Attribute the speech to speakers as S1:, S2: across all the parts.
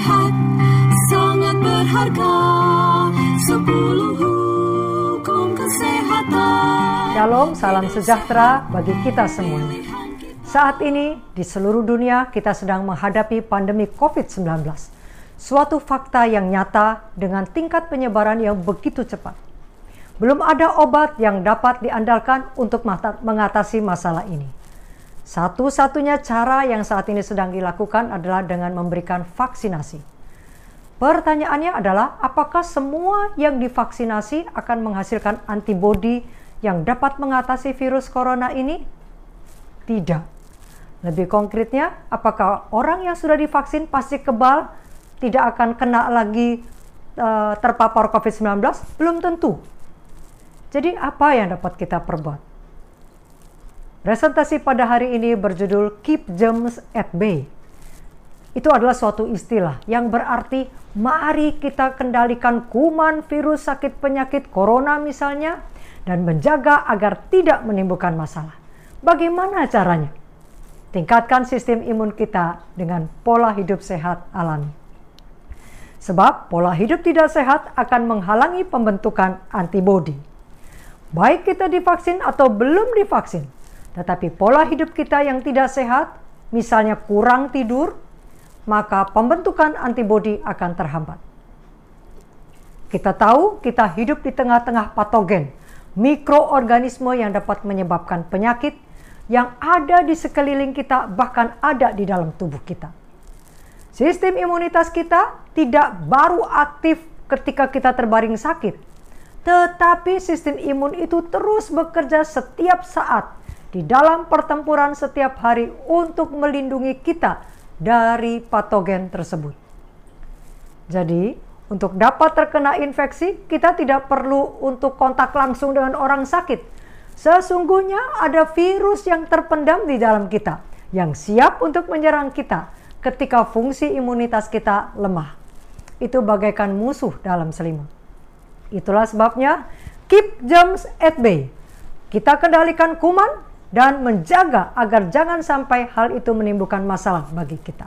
S1: Sehat sangat berharga sepuluh hukum kesehatan
S2: Shalom, salam sejahtera bagi kita semua. Saat ini di seluruh dunia kita sedang menghadapi pandemi COVID-19. Suatu fakta yang nyata dengan tingkat penyebaran yang begitu cepat. Belum ada obat yang dapat diandalkan untuk mengatasi masalah ini. Satu-satunya cara yang saat ini sedang dilakukan adalah dengan memberikan vaksinasi. Pertanyaannya adalah apakah semua yang divaksinasi akan menghasilkan antibodi yang dapat mengatasi virus corona ini? Tidak. Lebih konkretnya, apakah orang yang sudah divaksin pasti kebal, tidak akan kena lagi eh, terpapar COVID-19? Belum tentu. Jadi apa yang dapat kita perbuat? Presentasi pada hari ini berjudul Keep Germs at Bay. Itu adalah suatu istilah yang berarti mari kita kendalikan kuman, virus, sakit penyakit corona misalnya dan menjaga agar tidak menimbulkan masalah. Bagaimana caranya? Tingkatkan sistem imun kita dengan pola hidup sehat alami. Sebab pola hidup tidak sehat akan menghalangi pembentukan antibodi. Baik kita divaksin atau belum divaksin, tetapi pola hidup kita yang tidak sehat, misalnya kurang tidur, maka pembentukan antibodi akan terhambat. Kita tahu kita hidup di tengah-tengah patogen, mikroorganisme yang dapat menyebabkan penyakit yang ada di sekeliling kita, bahkan ada di dalam tubuh kita. Sistem imunitas kita tidak baru aktif ketika kita terbaring sakit, tetapi sistem imun itu terus bekerja setiap saat di dalam pertempuran setiap hari untuk melindungi kita dari patogen tersebut. Jadi, untuk dapat terkena infeksi, kita tidak perlu untuk kontak langsung dengan orang sakit. Sesungguhnya ada virus yang terpendam di dalam kita yang siap untuk menyerang kita ketika fungsi imunitas kita lemah. Itu bagaikan musuh dalam selimut. Itulah sebabnya keep germs at bay. Kita kendalikan kuman dan menjaga agar jangan sampai hal itu menimbulkan masalah bagi kita.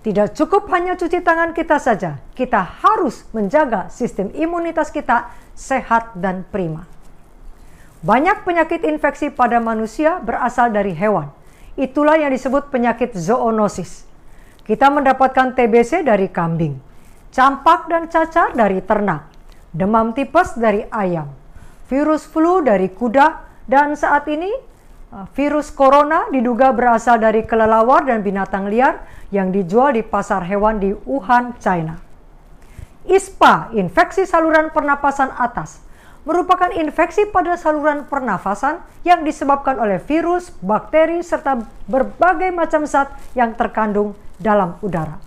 S2: Tidak cukup hanya cuci tangan kita saja, kita harus menjaga sistem imunitas kita sehat dan prima. Banyak penyakit infeksi pada manusia berasal dari hewan. Itulah yang disebut penyakit zoonosis. Kita mendapatkan TBC dari kambing, campak dan cacar dari ternak, demam tipes dari ayam, virus flu dari kuda, dan saat ini virus corona diduga berasal dari kelelawar dan binatang liar yang dijual di pasar hewan di Wuhan, China. ISPA, infeksi saluran pernapasan atas, merupakan infeksi pada saluran pernafasan yang disebabkan oleh virus, bakteri, serta berbagai macam zat yang terkandung dalam udara.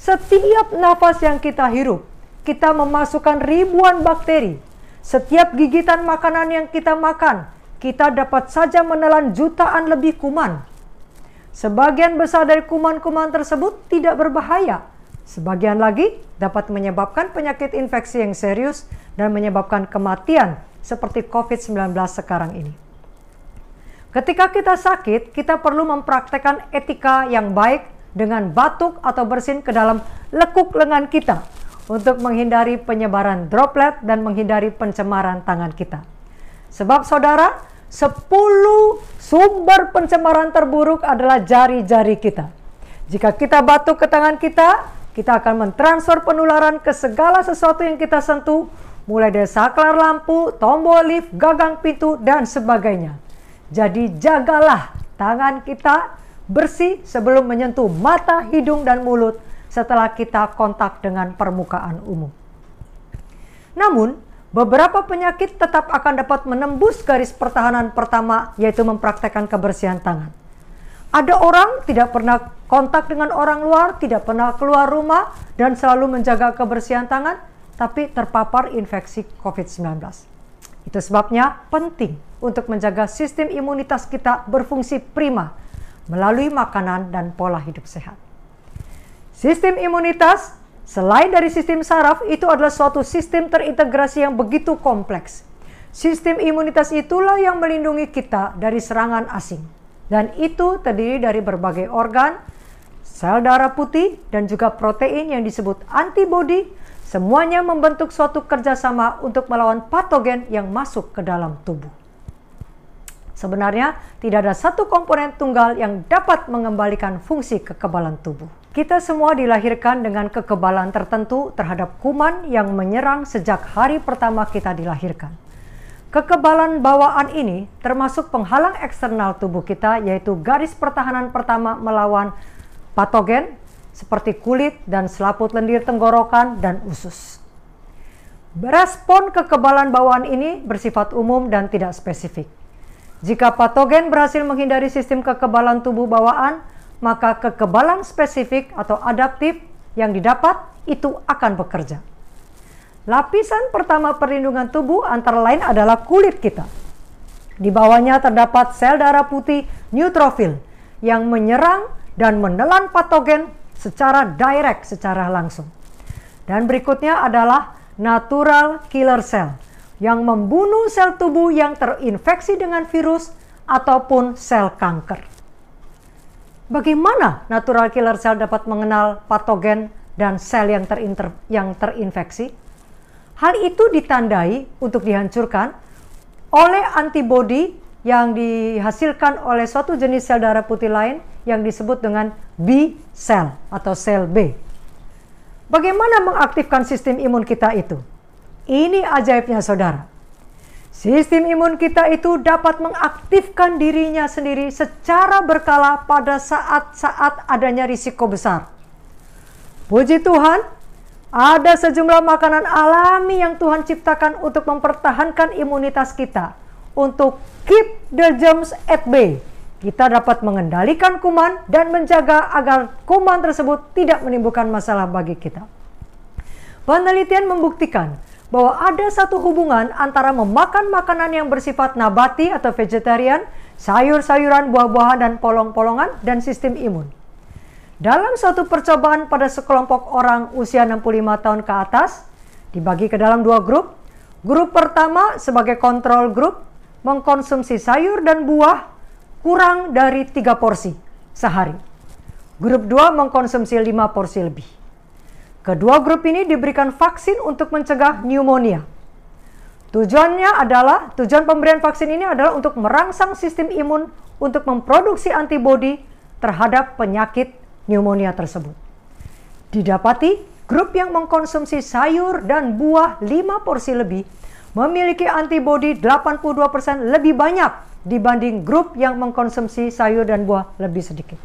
S2: Setiap nafas yang kita hirup, kita memasukkan ribuan bakteri. Setiap gigitan makanan yang kita makan, kita dapat saja menelan jutaan lebih kuman. Sebagian besar dari kuman-kuman tersebut tidak berbahaya. Sebagian lagi dapat menyebabkan penyakit infeksi yang serius dan menyebabkan kematian seperti COVID-19 sekarang ini. Ketika kita sakit, kita perlu mempraktekkan etika yang baik dengan batuk atau bersin ke dalam lekuk lengan kita untuk menghindari penyebaran droplet dan menghindari pencemaran tangan kita. Sebab saudara, 10 sumber pencemaran terburuk adalah jari-jari kita. Jika kita batuk ke tangan kita, kita akan mentransfer penularan ke segala sesuatu yang kita sentuh, mulai dari saklar lampu, tombol lift, gagang pintu, dan sebagainya. Jadi jagalah tangan kita bersih sebelum menyentuh mata, hidung, dan mulut, setelah kita kontak dengan permukaan umum. Namun, beberapa penyakit tetap akan dapat menembus garis pertahanan pertama, yaitu mempraktekkan kebersihan tangan. Ada orang tidak pernah kontak dengan orang luar, tidak pernah keluar rumah, dan selalu menjaga kebersihan tangan, tapi terpapar infeksi COVID-19. Itu sebabnya penting untuk menjaga sistem imunitas kita berfungsi prima melalui makanan dan pola hidup sehat. Sistem imunitas selain dari sistem saraf itu adalah suatu sistem terintegrasi yang begitu kompleks. Sistem imunitas itulah yang melindungi kita dari serangan asing. Dan itu terdiri dari berbagai organ, sel darah putih, dan juga protein yang disebut antibodi Semuanya membentuk suatu kerjasama untuk melawan patogen yang masuk ke dalam tubuh. Sebenarnya, tidak ada satu komponen tunggal yang dapat mengembalikan fungsi kekebalan tubuh. Kita semua dilahirkan dengan kekebalan tertentu terhadap kuman yang menyerang sejak hari pertama kita dilahirkan. Kekebalan bawaan ini termasuk penghalang eksternal tubuh kita, yaitu garis pertahanan pertama melawan patogen seperti kulit dan selaput lendir tenggorokan dan usus. Respon kekebalan bawaan ini bersifat umum dan tidak spesifik. Jika patogen berhasil menghindari sistem kekebalan tubuh bawaan, maka kekebalan spesifik atau adaptif yang didapat itu akan bekerja. Lapisan pertama perlindungan tubuh antara lain adalah kulit kita. Di bawahnya terdapat sel darah putih neutrofil yang menyerang dan menelan patogen secara direct, secara langsung. Dan berikutnya adalah natural killer cell yang membunuh sel tubuh yang terinfeksi dengan virus ataupun sel kanker. Bagaimana natural killer cell dapat mengenal patogen dan sel yang, terinter, yang terinfeksi? Hal itu ditandai untuk dihancurkan oleh antibodi yang dihasilkan oleh suatu jenis sel darah putih lain yang disebut dengan B cell atau sel B. Bagaimana mengaktifkan sistem imun kita itu? Ini ajaibnya saudara. Sistem imun kita itu dapat mengaktifkan dirinya sendiri secara berkala pada saat-saat adanya risiko besar. Puji Tuhan, ada sejumlah makanan alami yang Tuhan ciptakan untuk mempertahankan imunitas kita untuk keep the germs at bay. Kita dapat mengendalikan kuman dan menjaga agar kuman tersebut tidak menimbulkan masalah bagi kita. Penelitian membuktikan bahwa ada satu hubungan antara memakan makanan yang bersifat nabati atau vegetarian, sayur-sayuran, buah-buahan, dan polong-polongan, dan sistem imun. Dalam suatu percobaan pada sekelompok orang usia 65 tahun ke atas, dibagi ke dalam dua grup. Grup pertama sebagai kontrol grup mengkonsumsi sayur dan buah kurang dari tiga porsi sehari. Grup 2 mengkonsumsi 5 porsi lebih. Kedua grup ini diberikan vaksin untuk mencegah pneumonia. Tujuannya adalah, tujuan pemberian vaksin ini adalah untuk merangsang sistem imun untuk memproduksi antibodi terhadap penyakit pneumonia tersebut. Didapati, grup yang mengkonsumsi sayur dan buah 5 porsi lebih memiliki antibodi 82% lebih banyak dibanding grup yang mengkonsumsi sayur dan buah lebih sedikit.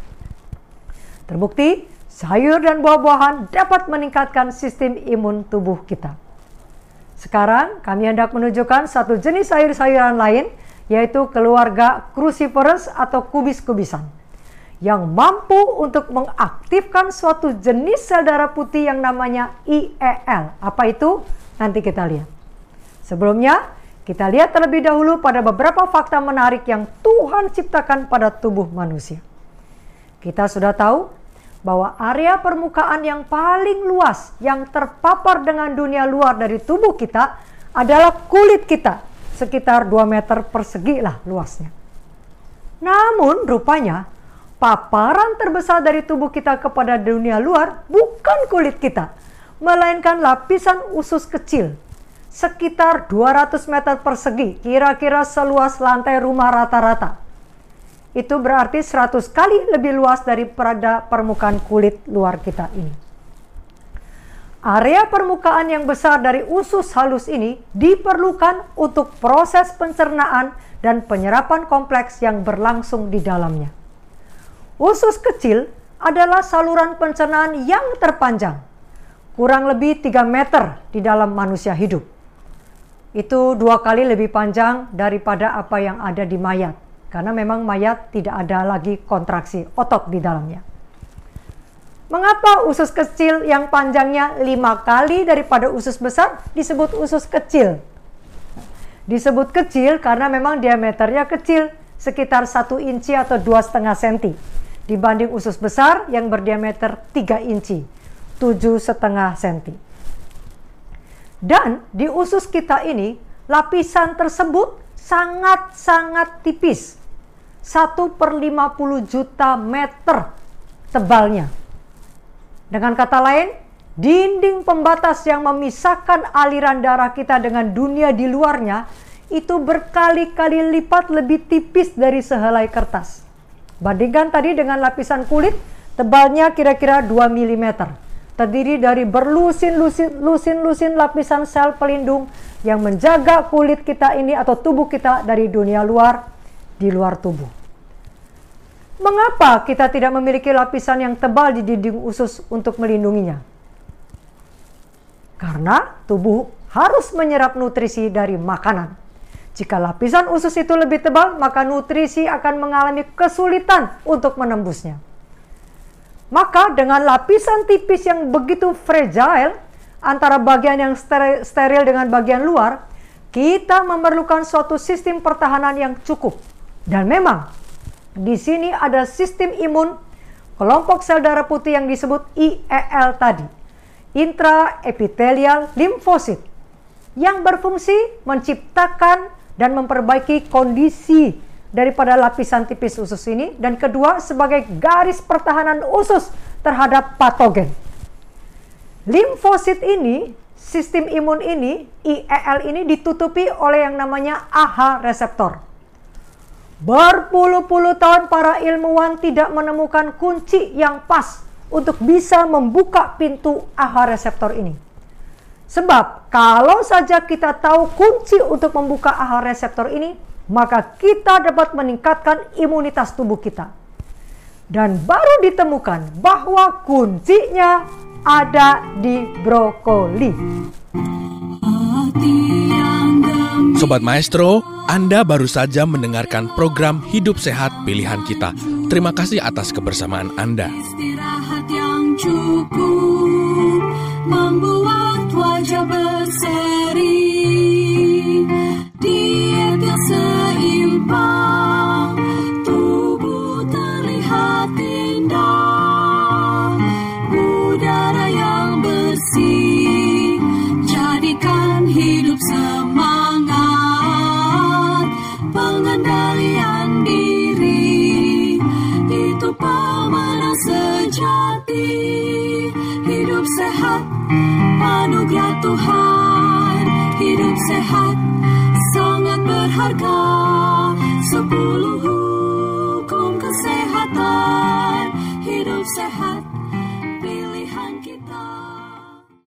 S2: Terbukti, sayur dan buah-buahan dapat meningkatkan sistem imun tubuh kita. Sekarang kami hendak menunjukkan satu jenis sayur-sayuran lain yaitu keluarga cruciferous atau kubis-kubisan yang mampu untuk mengaktifkan suatu jenis sel darah putih yang namanya IEL. Apa itu? Nanti kita lihat. Sebelumnya, kita lihat terlebih dahulu pada beberapa fakta menarik yang Tuhan ciptakan pada tubuh manusia. Kita sudah tahu bahwa area permukaan yang paling luas yang terpapar dengan dunia luar dari tubuh kita adalah kulit kita, sekitar 2 meter persegi lah luasnya. Namun rupanya paparan terbesar dari tubuh kita kepada dunia luar bukan kulit kita, melainkan lapisan usus kecil sekitar 200 meter persegi, kira-kira seluas lantai rumah rata-rata. Itu berarti 100 kali lebih luas daripada permukaan kulit luar kita ini. Area permukaan yang besar dari usus halus ini diperlukan untuk proses pencernaan dan penyerapan kompleks yang berlangsung di dalamnya. Usus kecil adalah saluran pencernaan yang terpanjang, kurang lebih 3 meter di dalam manusia hidup. Itu dua kali lebih panjang daripada apa yang ada di mayat, karena memang mayat tidak ada lagi kontraksi otot di dalamnya. Mengapa usus kecil yang panjangnya lima kali daripada usus besar disebut usus kecil? Disebut kecil karena memang diameternya kecil, sekitar 1 inci atau dua setengah senti dibanding usus besar yang berdiameter 3 inci, tujuh setengah senti. Dan di usus kita ini, lapisan tersebut sangat-sangat tipis. 1 per 50 juta meter tebalnya. Dengan kata lain, dinding pembatas yang memisahkan aliran darah kita dengan dunia di luarnya itu berkali-kali lipat lebih tipis dari sehelai kertas. Bandingkan tadi dengan lapisan kulit, tebalnya kira-kira 2 mm. Terdiri dari berlusin-lusin lapisan sel pelindung yang menjaga kulit kita ini atau tubuh kita dari dunia luar di luar tubuh. Mengapa kita tidak memiliki lapisan yang tebal di dinding usus untuk melindunginya? Karena tubuh harus menyerap nutrisi dari makanan. Jika lapisan usus itu lebih tebal, maka nutrisi akan mengalami kesulitan untuk menembusnya. Maka dengan lapisan tipis yang begitu fragile antara bagian yang steril dengan bagian luar, kita memerlukan suatu sistem pertahanan yang cukup. Dan memang di sini ada sistem imun kelompok sel darah putih yang disebut IEL tadi, intraepithelial limfosit, yang berfungsi menciptakan dan memperbaiki kondisi daripada lapisan tipis usus ini dan kedua sebagai garis pertahanan usus terhadap patogen. Limfosit ini, sistem imun ini, IEL ini ditutupi oleh yang namanya AH reseptor. Berpuluh-puluh tahun para ilmuwan tidak menemukan kunci yang pas untuk bisa membuka pintu AH reseptor ini. Sebab kalau saja kita tahu kunci untuk membuka AHA reseptor ini, maka kita dapat meningkatkan imunitas tubuh kita. Dan baru ditemukan bahwa kuncinya ada di brokoli.
S3: Sobat Maestro, Anda baru saja mendengarkan program Hidup Sehat Pilihan Kita. Terima kasih atas kebersamaan Anda.
S1: Istirahat yang cukup membuat wajah berseri sejati hidup sehat anugerah Tuhan. Hidup sehat sangat berharga sepuluh